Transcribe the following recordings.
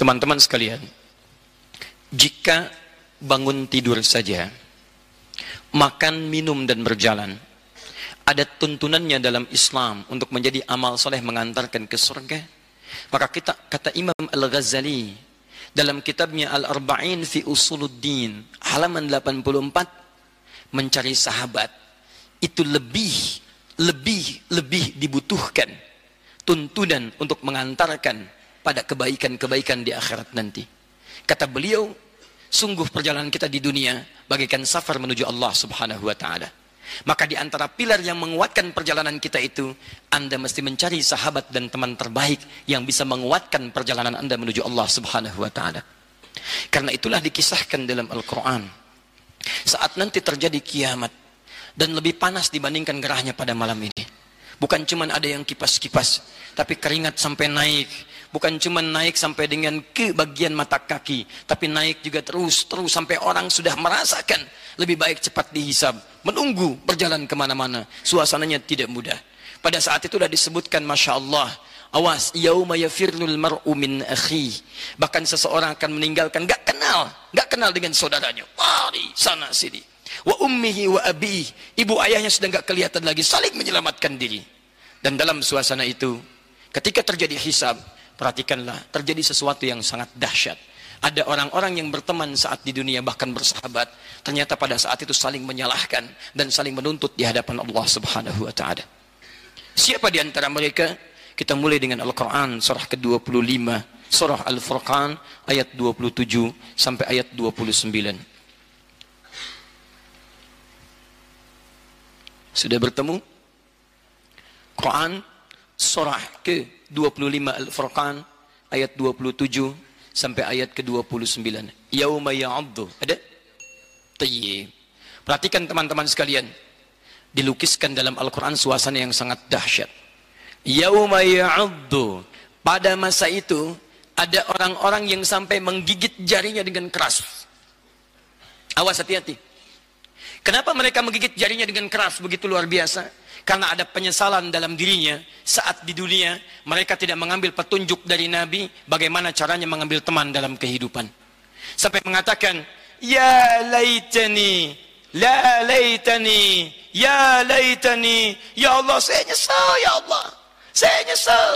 Teman-teman sekalian, jika bangun tidur saja, makan, minum, dan berjalan, ada tuntunannya dalam Islam untuk menjadi amal soleh mengantarkan ke surga. Maka kita kata Imam Al-Ghazali dalam kitabnya Al-Arba'in fi Usuluddin halaman 84 mencari sahabat itu lebih lebih lebih dibutuhkan tuntunan untuk mengantarkan pada kebaikan-kebaikan di akhirat nanti. Kata beliau, sungguh perjalanan kita di dunia bagaikan safar menuju Allah Subhanahu wa taala. Maka di antara pilar yang menguatkan perjalanan kita itu, Anda mesti mencari sahabat dan teman terbaik yang bisa menguatkan perjalanan Anda menuju Allah Subhanahu wa taala. Karena itulah dikisahkan dalam Al-Qur'an. Saat nanti terjadi kiamat dan lebih panas dibandingkan gerahnya pada malam ini. Bukan cuma ada yang kipas-kipas, tapi keringat sampai naik, bukan cuma naik sampai dengan ke bagian mata kaki, tapi naik juga terus terus sampai orang sudah merasakan lebih baik cepat dihisab, menunggu berjalan ke mana-mana, suasananya tidak mudah. Pada saat itu sudah disebutkan Masya Allah, awas, yauma yafirnul mar'u min akhi. Bahkan seseorang akan meninggalkan, gak kenal, gak kenal dengan saudaranya. Mari sana sini. Wa ummihi wa abi, ibu ayahnya sudah gak kelihatan lagi, saling menyelamatkan diri. Dan dalam suasana itu, ketika terjadi hisab, Perhatikanlah, terjadi sesuatu yang sangat dahsyat. Ada orang-orang yang berteman saat di dunia bahkan bersahabat, ternyata pada saat itu saling menyalahkan dan saling menuntut di hadapan Allah Subhanahu wa taala. Siapa di antara mereka? Kita mulai dengan Al-Qur'an surah ke-25, surah Al-Furqan ayat 27 sampai ayat 29. Sudah bertemu? Quran surah ke-25 Al-Furqan ayat 27 sampai ayat ke-29. Yauma ya'addu. Ada? Tayyib. Perhatikan teman-teman sekalian. Dilukiskan dalam Al-Quran suasana yang sangat dahsyat. Yauma ya'addu. Pada masa itu, ada orang-orang yang sampai menggigit jarinya dengan keras. Awas hati-hati. Kenapa mereka menggigit jarinya dengan keras begitu luar biasa? Karena ada penyesalan dalam dirinya saat di dunia mereka tidak mengambil petunjuk dari Nabi bagaimana caranya mengambil teman dalam kehidupan. Sampai mengatakan ya laitani la laitani ya laitani ya Allah saya nyesal ya Allah saya nyesal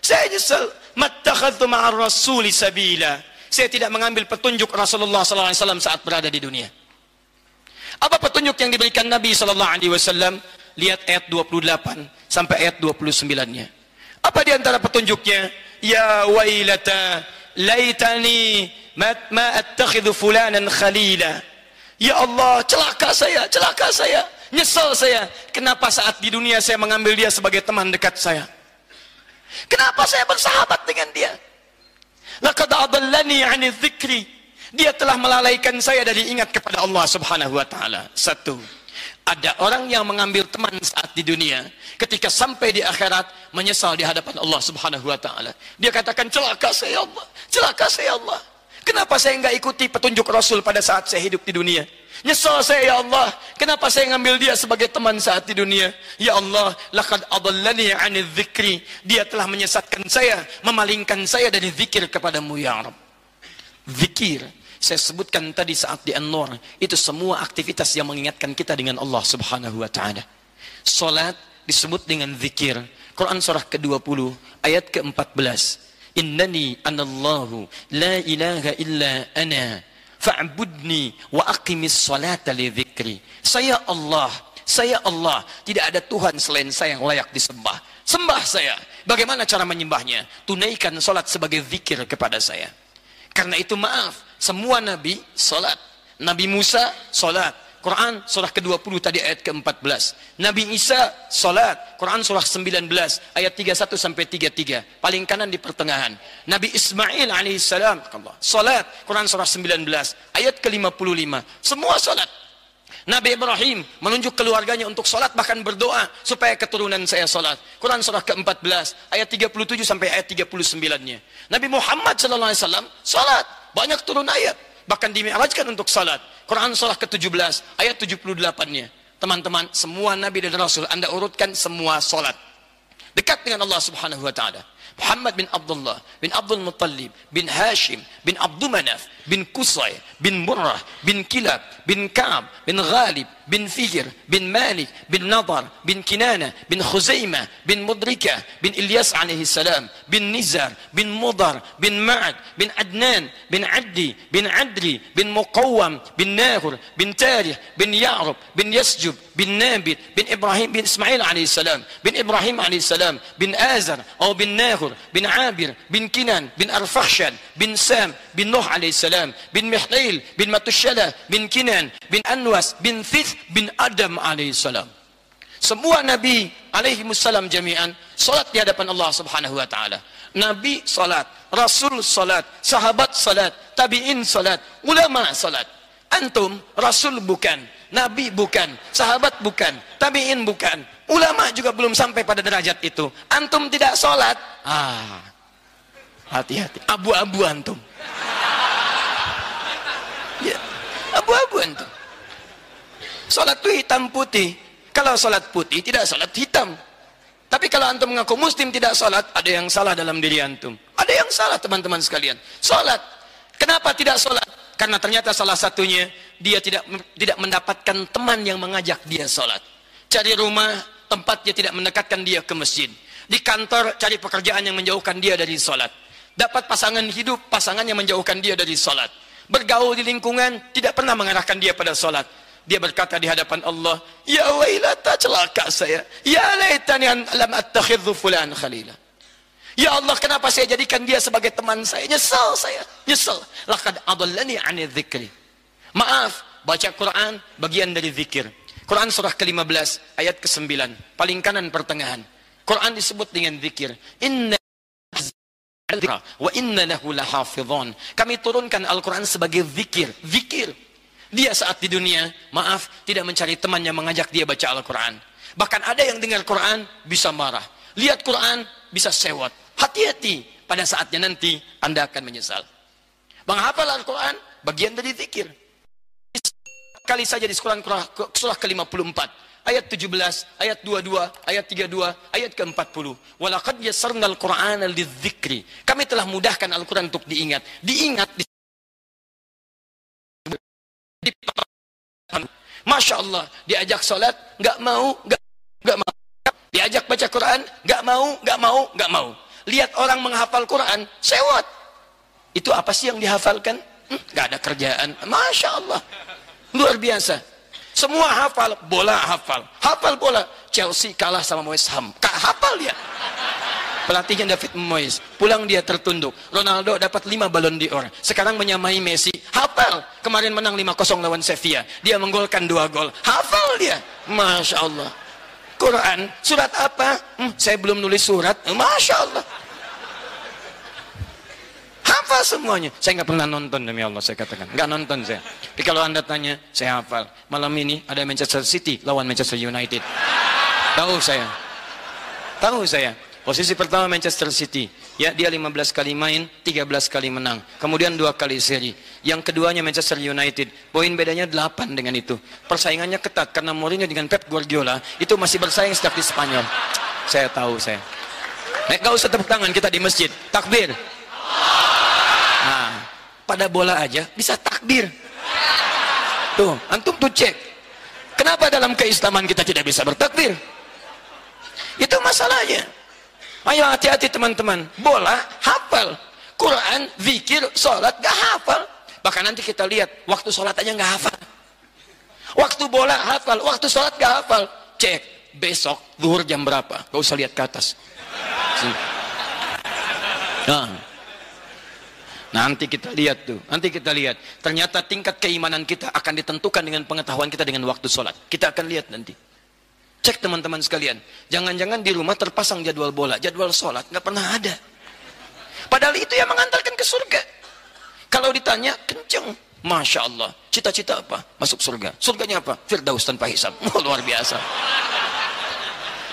saya nyesal mattakhadtu ma'ar rasuli sabila. Saya tidak mengambil petunjuk Rasulullah SAW saat berada di dunia. Apa petunjuk yang diberikan Nabi SAW Lihat ayat 28 sampai ayat 29-nya. Apa di antara petunjuknya? Ya wailata laitani ma attakhidhu fulanan khalila. Ya Allah, celaka saya, celaka saya, nyesal saya. Kenapa saat di dunia saya mengambil dia sebagai teman dekat saya? Kenapa saya bersahabat dengan dia? Laqad adallani 'ani dzikri. Dia telah melalaikan saya dari ingat kepada Allah Subhanahu wa taala. Satu. Ada orang yang mengambil teman saat di dunia, ketika sampai di akhirat menyesal di hadapan Allah Subhanahu wa taala. Dia katakan celaka saya Allah, celaka saya Allah. Kenapa saya enggak ikuti petunjuk Rasul pada saat saya hidup di dunia? Nyesal saya ya Allah, kenapa saya ngambil dia sebagai teman saat di dunia? Ya Allah, laqad adallani 'ani dzikri. Dia telah menyesatkan saya, memalingkan saya dari zikir kepadamu ya Rabb. Zikir saya sebutkan tadi saat di An-Nur, itu semua aktivitas yang mengingatkan kita dengan Allah Subhanahu wa taala. Salat disebut dengan zikir. Quran surah ke-20 ayat ke-14. Innani anallahu la ilaha illa ana fa'budni wa aqimis salata li dzikri. Saya Allah, saya Allah, tidak ada Tuhan selain saya yang layak disembah. Sembah saya. Bagaimana cara menyembahnya? Tunaikan salat sebagai zikir kepada saya. Karena itu maaf, semua nabi salat. Nabi Musa salat. Quran surah ke-20 tadi ayat ke-14. Nabi Isa salat. Quran surah 19 ayat 31 sampai 33. Paling kanan di pertengahan. Nabi Ismail alaihissalam salat. Quran surah 19 ayat ke-55. Semua salat. Nabi Ibrahim menunjuk keluarganya untuk sholat bahkan berdoa supaya keturunan saya sholat. Quran surah ke-14 ayat 37 sampai ayat 39-nya. Nabi Muhammad sallallahu alaihi wasallam sholat, banyak turun ayat bahkan dimi'rajkan untuk sholat. Quran surah ke-17 ayat 78-nya. Teman-teman, semua nabi dan rasul Anda urutkan semua sholat. Dekat dengan Allah Subhanahu wa taala. Muhammad bin Abdullah bin Abdul Muttalib bin Hashim bin Abdul Manaf bin Kusay bin Murrah bin Kilab bin Ka'ab bin Ghalib bin Fihir bin Malik bin Nadar bin Kinana bin Khuzaimah bin Mudrika bin Ilyas alaihi salam bin Nizar bin Mudar bin Ma'ad bin Adnan bin Addi bin Adri bin Muqawwam bin Nahur bin Tarih bin Ya'rub bin Yasjub bin Nabit bin Ibrahim bin Ismail alaihi salam bin Ibrahim alaihi salam bin Azar atau bin Nahur bin Abir bin Kinan bin Arfakhshan bin Sam bin Nuh alaihi salam bin Mihlil bin Matushala bin Kinan bin Anwas bin Thith bin Adam alaihissalam. Semua nabi alaihi wassalam jami'an salat di hadapan Allah Subhanahu wa taala. Nabi salat, rasul salat, sahabat salat, tabi'in salat, ulama salat. Antum rasul bukan, nabi bukan, sahabat bukan, tabi'in bukan, ulama juga belum sampai pada derajat itu. Antum tidak salat, ah. Hati-hati, abu-abu antum. Ya, abu-abu antum. Salat itu hitam putih. Kalau salat putih tidak salat hitam. Tapi kalau antum mengaku muslim tidak salat, ada yang salah dalam diri antum. Ada yang salah teman-teman sekalian. Salat. Kenapa tidak salat? Karena ternyata salah satunya dia tidak tidak mendapatkan teman yang mengajak dia salat. Cari rumah tempat dia tidak mendekatkan dia ke masjid. Di kantor cari pekerjaan yang menjauhkan dia dari salat. Dapat pasangan hidup, pasangan yang menjauhkan dia dari salat. Bergaul di lingkungan tidak pernah mengarahkan dia pada salat dia berkata di hadapan Allah, "Ya wailata celaka saya. Ya laitani lam attakhidhu fulan khalila." Ya Allah, kenapa saya jadikan dia sebagai teman saya? Nyesal saya, nyesal. Laqad adallani 'ani dzikri. Maaf, baca Quran bagian dari zikir. Quran surah ke-15 ayat ke-9, paling kanan pertengahan. Quran disebut dengan zikir. Inna wa inna lahu lahafizun. Kami turunkan Al-Quran sebagai zikir. Zikir. Dia saat di dunia, maaf, tidak mencari teman yang mengajak dia baca Al-Quran. Bahkan ada yang dengar Quran, bisa marah. Lihat Quran, bisa sewot. Hati-hati, pada saatnya nanti Anda akan menyesal. Menghafal Al-Quran, bagian dari zikir. Kali saja di Quran surah ke-54 ayat 17, ayat 22, ayat 32, ayat ke-40. Walaqad yassarnal Qur'ana lidzikri. Kami telah mudahkan Al-Qur'an untuk diingat. Diingat di Masya Allah, diajak sholat, nggak mau, nggak nggak mau. Diajak baca Quran, nggak mau, nggak mau, nggak mau. Lihat orang menghafal Quran, sewot. Itu apa sih yang dihafalkan? Hmm, nggak ada kerjaan. Masya Allah, luar biasa. Semua hafal, bola hafal, hafal bola. Chelsea kalah sama West Ham, kak hafal dia pelatihnya David Moyes. Pulang dia tertunduk. Ronaldo dapat 5 balon dior sekarang menyamai Messi. Hafal. Kemarin menang 5-0 lawan Sevilla. Dia menggolkan 2 gol. Hafal dia. Masya Allah. Quran surat apa? Hmm, saya belum nulis surat. Masya Allah. Hafal semuanya. Saya nggak pernah nonton demi Allah saya katakan. Nggak nonton saya. Tapi kalau anda tanya saya hafal. Malam ini ada Manchester City lawan Manchester United. Tahu saya. Tahu saya Posisi pertama Manchester City. Ya, dia 15 kali main, 13 kali menang. Kemudian dua kali seri. Yang keduanya Manchester United. Poin bedanya 8 dengan itu. Persaingannya ketat karena Mourinho dengan Pep Guardiola itu masih bersaing sejak di Spanyol. Saya tahu saya. Eh, gak usah tepuk tangan kita di masjid. Takbir. Nah, pada bola aja bisa takbir. Tuh, antum tuh cek. Kenapa dalam keislaman kita tidak bisa bertakbir? Itu masalahnya. Ayo hati-hati teman-teman. Bola hafal. Quran, zikir, sholat gak hafal. Bahkan nanti kita lihat waktu sholat aja gak hafal. Waktu bola hafal, waktu sholat gak hafal. Cek besok zuhur jam berapa. Gak usah lihat ke atas. Nah. Nanti kita lihat tuh, nanti kita lihat. Ternyata tingkat keimanan kita akan ditentukan dengan pengetahuan kita dengan waktu sholat. Kita akan lihat nanti. Cek teman-teman sekalian. Jangan-jangan di rumah terpasang jadwal bola, jadwal sholat, nggak pernah ada. Padahal itu yang mengantarkan ke surga. Kalau ditanya, kenceng. Masya Allah. Cita-cita apa? Masuk surga. Surganya apa? Firdaus tanpa hisab. Oh, luar biasa.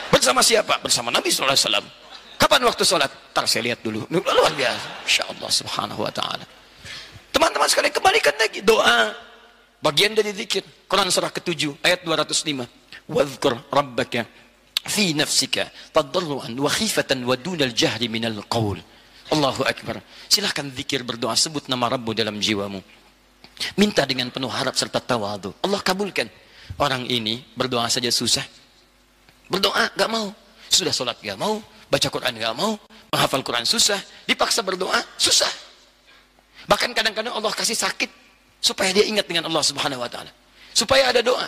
Bersama siapa? Bersama Nabi SAW. Kapan waktu sholat? Ntar saya lihat dulu. Luar biasa. Masya Allah subhanahu wa ta'ala. Teman-teman sekalian kembalikan lagi. Doa. Bagian dari zikir. Quran surah ke-7 ayat 205 fi nafsika tadarruan wa khifatan wa dunal jahri minal qaul. Allahu Akbar. Silahkan zikir berdoa sebut nama Rabbu dalam jiwamu. Minta dengan penuh harap serta tawadu. Allah kabulkan. Orang ini berdoa saja susah. Berdoa gak mau. Sudah sholat gak mau. Baca Quran gak mau. Menghafal Quran susah. Dipaksa berdoa susah. Bahkan kadang-kadang Allah kasih sakit. Supaya dia ingat dengan Allah subhanahu wa ta'ala. Supaya ada doa.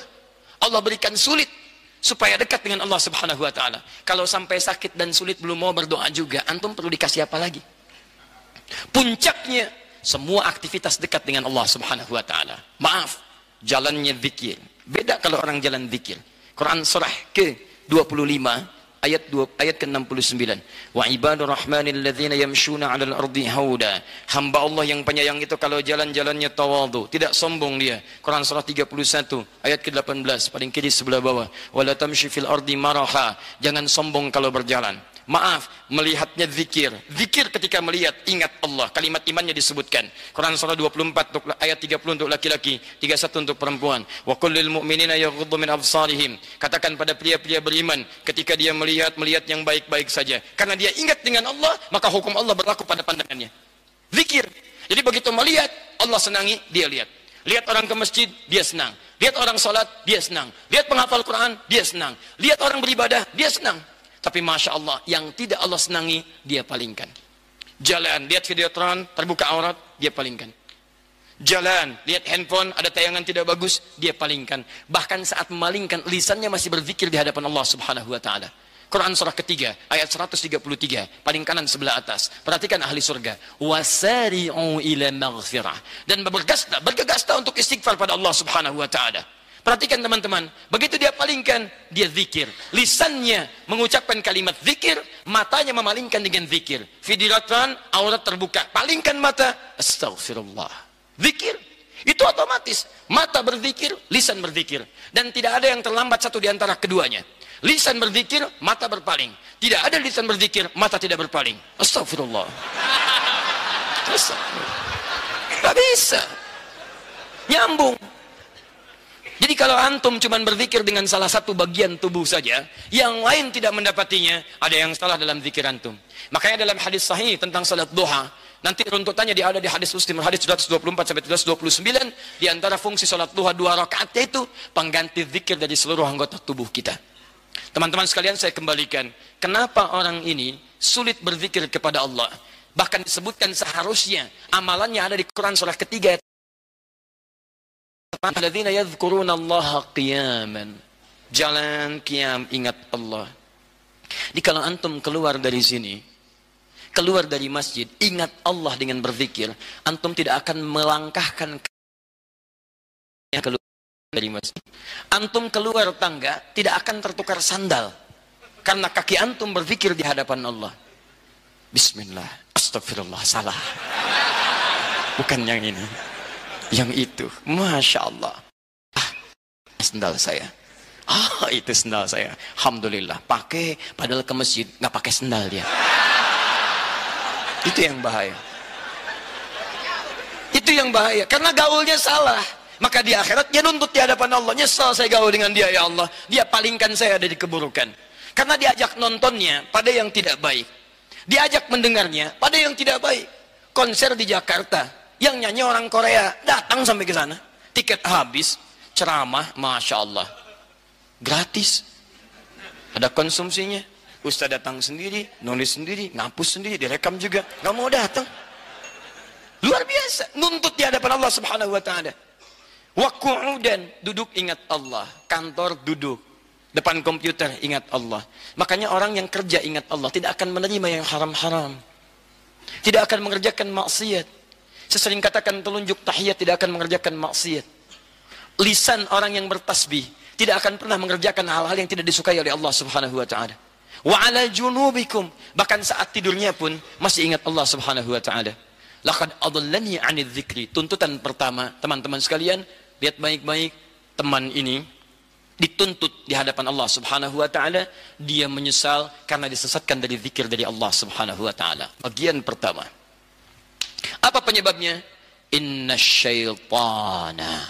Allah berikan sulit. Supaya dekat dengan Allah subhanahu wa ta'ala. Kalau sampai sakit dan sulit belum mau berdoa juga. Antum perlu dikasih apa lagi? Puncaknya semua aktivitas dekat dengan Allah Subhanahu wa taala. Maaf, jalannya zikir. Beda kalau orang jalan zikir. Quran surah ke-25 ayat 2 ayat ke-69. Wa ibadur rahmanil ladzina yamshuna 'alal ardi hauda. Hamba Allah yang penyayang itu kalau jalan-jalannya tawadhu, tidak sombong dia. Quran surah 31 ayat ke-18 paling kiri sebelah bawah. Wala tamshi fil ardi maraha. Jangan sombong kalau berjalan. Maaf, melihatnya zikir. Zikir ketika melihat, ingat Allah. Kalimat imannya disebutkan. Quran surah 24 untuk ayat 30 untuk laki-laki, 31 untuk perempuan. Wa kullil mu'minina yaghuddu min absarihim. Katakan pada pria-pria beriman ketika dia melihat melihat yang baik-baik saja. Karena dia ingat dengan Allah, maka hukum Allah berlaku pada pandangannya. Zikir. Jadi begitu melihat, Allah senangi, dia lihat. Lihat orang ke masjid, dia senang. Lihat orang sholat, dia senang. Lihat penghafal Quran, dia senang. Lihat orang beribadah, dia senang. Tapi Masya Allah, yang tidak Allah senangi, dia palingkan. Jalan, lihat videotron, terbuka aurat, dia palingkan. Jalan, lihat handphone, ada tayangan tidak bagus, dia palingkan. Bahkan saat memalingkan, lisannya masih berzikir di hadapan Allah subhanahu wa ta'ala. Quran surah ketiga, ayat 133, paling kanan sebelah atas. Perhatikan ahli surga. Wasari'u ila maghfirah. Dan bergasta, bergegasta untuk istighfar pada Allah subhanahu wa ta'ala. Perhatikan teman-teman, begitu dia palingkan, dia zikir. Lisannya mengucapkan kalimat zikir, matanya memalingkan dengan zikir. Fidiratan, aurat terbuka. Palingkan mata, astagfirullah. Zikir. Itu otomatis. Mata berzikir, lisan berzikir. Dan tidak ada yang terlambat satu di antara keduanya. Lisan berzikir, mata berpaling. Tidak ada lisan berzikir, mata tidak berpaling. Astagfirullah. Astagfirullah. Tidak bisa. Nyambung. Jadi kalau antum cuma berzikir dengan salah satu bagian tubuh saja, yang lain tidak mendapatinya, ada yang salah dalam zikir antum. Makanya dalam hadis sahih tentang salat duha, nanti runtutannya dia ada di hadis Muslim hadis 124 sampai 129 di antara fungsi salat duha dua rakaat itu pengganti zikir dari seluruh anggota tubuh kita. Teman-teman sekalian saya kembalikan, kenapa orang ini sulit berzikir kepada Allah? Bahkan disebutkan seharusnya amalannya ada di Quran surah ketiga Alladzina yadhkuruna Allah qiyaman. Jalan qiyam ingat Allah. Di kalau antum keluar dari sini, keluar dari masjid, ingat Allah dengan berzikir, antum tidak akan melangkahkan keluar dari masjid. Antum keluar tangga tidak akan tertukar sandal karena kaki antum berzikir di hadapan Allah. Bismillah, astagfirullah, salah. Bukan yang ini yang itu. Masya Allah. Ah, sendal saya. Ah, itu sendal saya. Alhamdulillah. Pakai, padahal ke masjid, nggak pakai sendal dia. Itu yang bahaya. Itu yang bahaya. Karena gaulnya salah. Maka di akhirat dia nuntut di hadapan Allah. Nyesal saya gaul dengan dia ya Allah. Dia palingkan saya dari keburukan. Karena diajak nontonnya pada yang tidak baik. Diajak mendengarnya pada yang tidak baik. Konser di Jakarta yang nyanyi orang Korea datang sampai ke sana. Tiket habis ceramah Masya Allah. Gratis. Ada konsumsinya. Ustaz datang sendiri nulis sendiri ngapus sendiri direkam juga. Nggak mau datang. Luar biasa. Nuntut di hadapan Allah subhanahu wa ta'ala. Dan duduk ingat Allah. Kantor duduk. Depan komputer ingat Allah. Makanya orang yang kerja ingat Allah. Tidak akan menerima yang haram-haram. Tidak akan mengerjakan maksiat saya sering katakan telunjuk tahiyat tidak akan mengerjakan maksiat. Lisan orang yang bertasbih tidak akan pernah mengerjakan hal-hal yang tidak disukai oleh Allah Subhanahu wa taala. Wa ala junubikum bahkan saat tidurnya pun masih ingat Allah Subhanahu wa taala. Laqad adallani 'anil dzikri. Tuntutan pertama, teman-teman sekalian, lihat baik-baik teman ini dituntut di hadapan Allah Subhanahu wa taala, dia menyesal karena disesatkan dari zikir dari Allah Subhanahu wa taala. Bagian pertama. Apa penyebabnya? Inna syaitana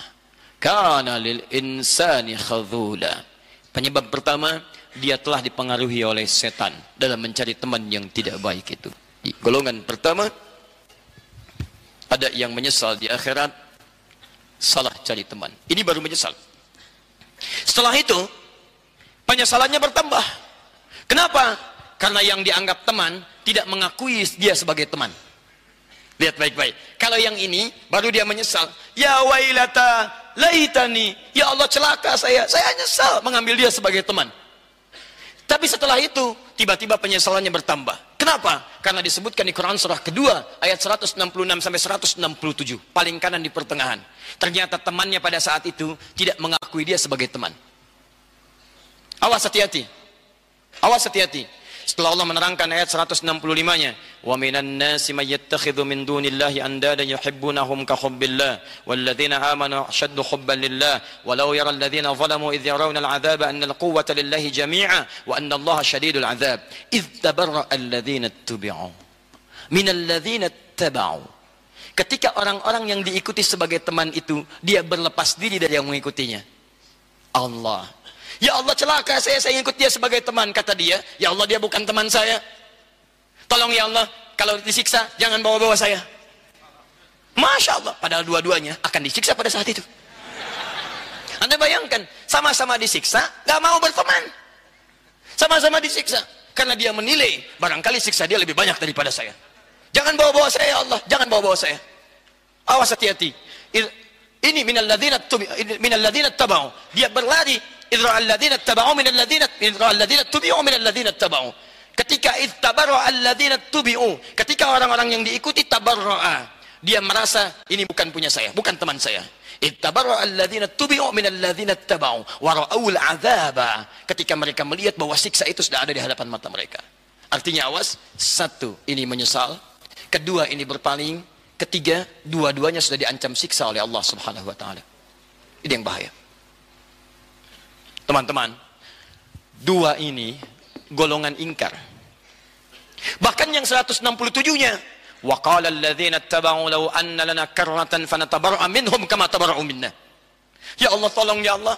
kana lil insani khadhula. Penyebab pertama, dia telah dipengaruhi oleh setan dalam mencari teman yang tidak baik itu. Golongan pertama ada yang menyesal di akhirat salah cari teman. Ini baru menyesal. Setelah itu penyesalannya bertambah. Kenapa? Karena yang dianggap teman tidak mengakui dia sebagai teman. Lihat baik-baik. Kalau yang ini baru dia menyesal. Ya wailata laitani. Ya Allah celaka saya. Saya nyesal mengambil dia sebagai teman. Tapi setelah itu, tiba-tiba penyesalannya bertambah. Kenapa? Karena disebutkan di Quran surah kedua, ayat 166 sampai 167. Paling kanan di pertengahan. Ternyata temannya pada saat itu tidak mengakui dia sebagai teman. Awas hati-hati. Awas hati-hati. Setelah Allah menerangkan ayat 165-nya, "Wa minan nasi may yattakhidhu min dunillahi andada yuhibbunahum ka hubbillah, walladzina amanu ashaddu hubban lillah, walau yara alladhina zalamu idh yarawna al'adzaba anna al-quwwata lillahi jami'a wa anna Allah shadidul 'adzab, idh tabarra'a alladhina ittubi'u min alladhina ittaba'u." Ketika orang-orang yang diikuti sebagai teman itu, dia berlepas diri dari yang mengikutinya. Allah Ya Allah celaka saya, saya ikut dia sebagai teman. Kata dia, ya Allah dia bukan teman saya. Tolong ya Allah, kalau disiksa jangan bawa-bawa saya. Masya Allah, padahal dua-duanya akan disiksa pada saat itu. Anda bayangkan, sama-sama disiksa, gak mau berteman. Sama-sama disiksa. Karena dia menilai, barangkali siksa dia lebih banyak daripada saya. Jangan bawa-bawa saya ya Allah, jangan bawa-bawa saya. Awas hati-hati. Ini minal ladina minal ladina tabau. Dia berlari idra alladzina tabau min alladzina idra alladzina tubi'u min alladzina tabau ketika ittabarra alladzina tubi'u ketika orang-orang yang diikuti tabarra'a dia merasa ini bukan punya saya bukan teman saya. ittabarra alladzina tubi'u min alladzina tabau wa ra'ul adzaba ketika mereka melihat bahwa siksa itu sudah ada di hadapan mata mereka. Artinya awas satu ini menyesal. Kedua ini berpaling. Ketiga dua-duanya sudah diancam siksa oleh Allah Subhanahu wa taala. Ini yang bahaya Teman-teman, dua ini golongan ingkar. Bahkan yang 167-nya, wa qala alladziina ittaba'u law anna lana karratan fanatabarra minhum kama tabarra'u minna. Ya Allah tolong ya Allah,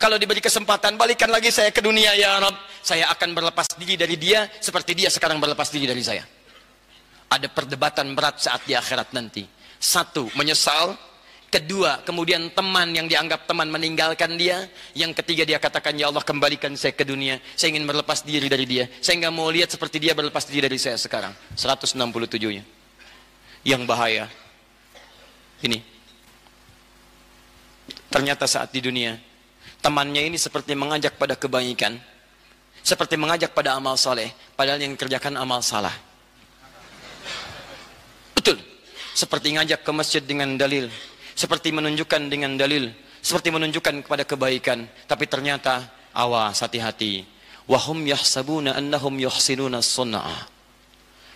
kalau diberi kesempatan balikan lagi saya ke dunia ya Rabb, saya akan berlepas diri dari dia seperti dia sekarang berlepas diri dari saya. Ada perdebatan berat saat di akhirat nanti. Satu, menyesal Kedua, kemudian teman yang dianggap teman meninggalkan dia. Yang ketiga dia katakan, Ya Allah kembalikan saya ke dunia. Saya ingin berlepas diri dari dia. Saya nggak mau lihat seperti dia berlepas diri dari saya sekarang. 167-nya. Yang bahaya. Ini. Ternyata saat di dunia, temannya ini seperti mengajak pada kebaikan. Seperti mengajak pada amal soleh. Padahal yang kerjakan amal salah. Betul. Seperti ngajak ke masjid dengan dalil seperti menunjukkan dengan dalil, seperti menunjukkan kepada kebaikan, tapi ternyata awas hati-hati. Wahum yahsabuna annahum yuhsinuna sun'a.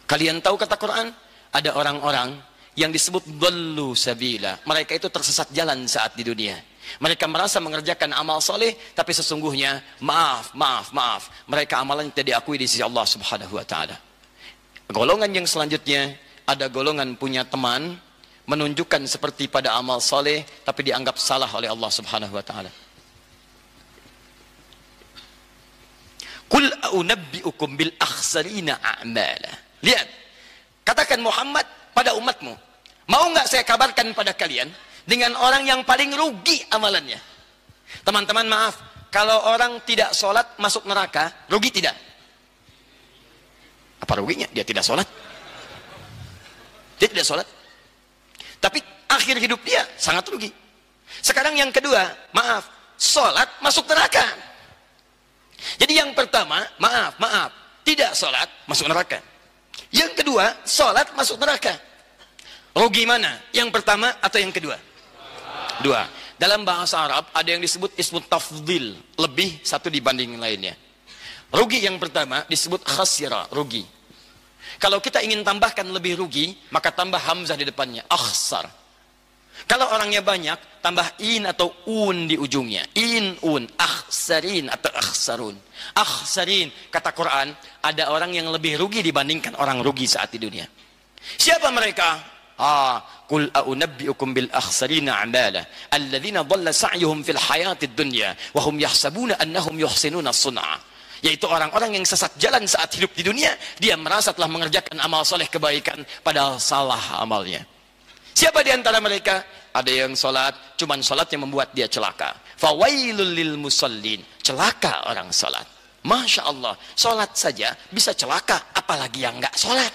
Kalian tahu kata Quran? Ada orang-orang yang disebut dhallu sabila. Mereka itu tersesat jalan saat di dunia. Mereka merasa mengerjakan amal soleh, tapi sesungguhnya maaf, maaf, maaf. Mereka amalan tidak diakui di sisi Allah Subhanahu Wa Taala. Golongan yang selanjutnya ada golongan punya teman menunjukkan seperti pada amal saleh tapi dianggap salah oleh Allah Subhanahu wa taala. Qul a'unabbi'ukum bil akhsarina a'mala. Lihat. Katakan Muhammad pada umatmu, mau enggak saya kabarkan pada kalian dengan orang yang paling rugi amalannya? Teman-teman maaf, kalau orang tidak sholat masuk neraka, rugi tidak? Apa ruginya? Dia tidak sholat. Dia tidak sholat. Tapi akhir hidup dia sangat rugi. Sekarang yang kedua, maaf, sholat masuk neraka. Jadi yang pertama, maaf, maaf, tidak sholat masuk neraka. Yang kedua, sholat masuk neraka. Rugi mana? Yang pertama atau yang kedua? Dua. Dalam bahasa Arab ada yang disebut ismut tafdil, lebih satu dibanding lainnya. Rugi yang pertama disebut khasira, rugi. Kalau kita ingin tambahkan lebih rugi, maka tambah hamzah di depannya, akhsar. Kalau orangnya banyak, tambah in atau un di ujungnya. In, un, akhsarin atau akhsarun. Akhsarin, kata Quran, ada orang yang lebih rugi dibandingkan orang rugi saat di dunia. Siapa mereka? Ah, qul a'unabbi'ukum bil akhsarina a'mala alladzina dhalla sa'yuhum fil hayatid dunya wa hum yahsabuna annahum yuhsinuna sun'a. Yaitu orang-orang yang sesat jalan saat hidup di dunia, dia merasa telah mengerjakan amal soleh kebaikan, padahal salah amalnya. Siapa di antara mereka? Ada yang sholat, cuman sholat yang membuat dia celaka. Fawailul lil musallin. Celaka orang sholat. Masya Allah, sholat saja bisa celaka, apalagi yang nggak sholat.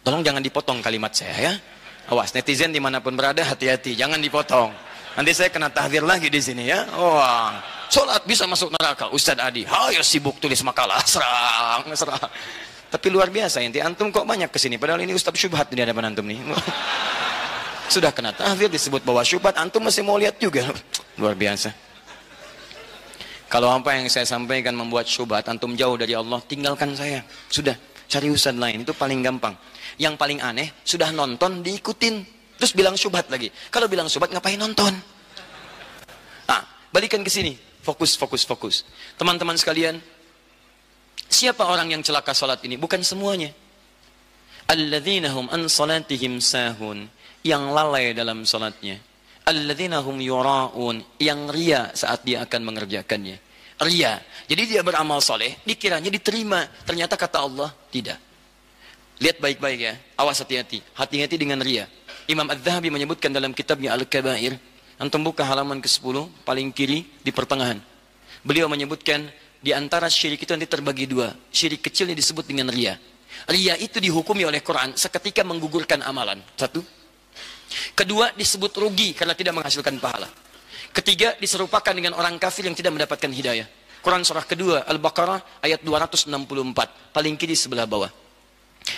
Tolong jangan dipotong kalimat saya ya. Awas, netizen di mana pun berada, hati-hati, jangan dipotong. Nanti saya kena tahdir lagi di sini ya. Wah, sholat bisa masuk neraka. Ustadz Adi, ayo sibuk tulis makalah, serang, serang. Tapi luar biasa, inti antum kok banyak ke sini. Padahal ini Ustadz Syubhat di hadapan antum nih. Sudah kena tahdir disebut bahwa syubhat, antum masih mau lihat juga. Luar biasa. Kalau apa yang saya sampaikan membuat syubhat, antum jauh dari Allah, tinggalkan saya. Sudah, cari ustadz lain, itu paling gampang. Yang paling aneh, sudah nonton, diikutin. Terus bilang syubhat lagi. Kalau bilang syubhat ngapain nonton? Nah, balikan ke sini. Fokus, fokus, fokus. Teman-teman sekalian, siapa orang yang celaka salat ini? Bukan semuanya. Alladzina hum an salatihim sahun. Yang lalai dalam salatnya. Alladzina hum yura'un. Yang ria saat dia akan mengerjakannya. Ria. Jadi dia beramal soleh, dikiranya diterima. Ternyata kata Allah, tidak. Lihat baik-baik ya. Awas hati-hati. Hati-hati dengan ria. Imam Az-Zahabi menyebutkan dalam kitabnya Al-Kabair, antum buka halaman ke-10 paling kiri di pertengahan. Beliau menyebutkan di antara syirik itu nanti terbagi dua. Syirik kecilnya disebut dengan ria. Ria itu dihukumi oleh Quran seketika menggugurkan amalan. Satu. Kedua disebut rugi karena tidak menghasilkan pahala. Ketiga diserupakan dengan orang kafir yang tidak mendapatkan hidayah. Quran surah kedua Al-Baqarah ayat 264 paling kiri sebelah bawah.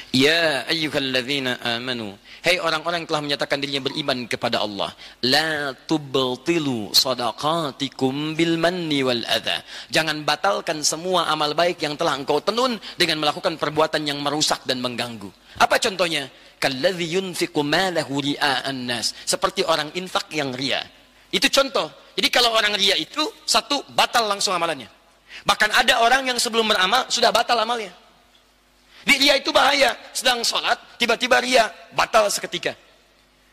Ya ayyuhalladzina amanu. Hey orang-orang yang telah menyatakan dirinya beriman kepada Allah. La tubtilu sadaqatikum bil manni wal adha. Jangan batalkan semua amal baik yang telah engkau tenun Dengan melakukan perbuatan yang merusak dan mengganggu. Apa contohnya? Kalladhi yunfiqu malahu ria'an nas. Seperti orang infak yang ria. Itu contoh. Jadi kalau orang ria itu Satu, batal langsung amalannya. Bahkan ada orang yang sebelum beramal Sudah batal amalnya ria itu bahaya. Sedang sholat, tiba-tiba ria, batal seketika.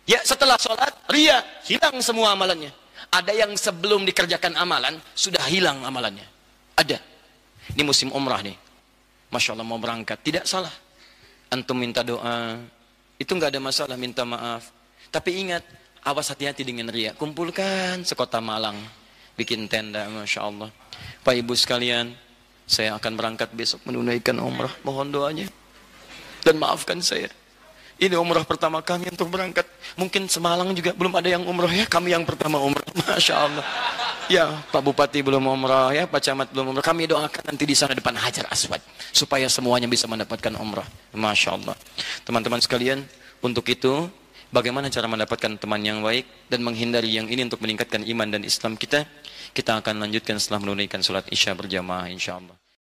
Ya, setelah sholat, ria, hilang semua amalannya. Ada yang sebelum dikerjakan amalan, sudah hilang amalannya. Ada. Ini musim umrah nih. Masya Allah mau berangkat. Tidak salah. Antum minta doa. Itu nggak ada masalah, minta maaf. Tapi ingat, awas hati-hati dengan ria. Kumpulkan sekota Malang. Bikin tenda, Masya Allah. Pak Ibu sekalian, saya akan berangkat besok menunaikan umrah. Mohon doanya. Dan maafkan saya. Ini umrah pertama kami untuk berangkat. Mungkin semalang juga belum ada yang umrah ya. Kami yang pertama umrah. Masya Allah. Ya, Pak Bupati belum umrah ya. Pak Camat belum umrah. Kami doakan nanti di sana depan Hajar Aswad. Supaya semuanya bisa mendapatkan umrah. Masya Allah. Teman-teman sekalian, untuk itu bagaimana cara mendapatkan teman yang baik dan menghindari yang ini untuk meningkatkan iman dan Islam kita? Kita akan lanjutkan setelah menunaikan sholat isya berjamaah insya Allah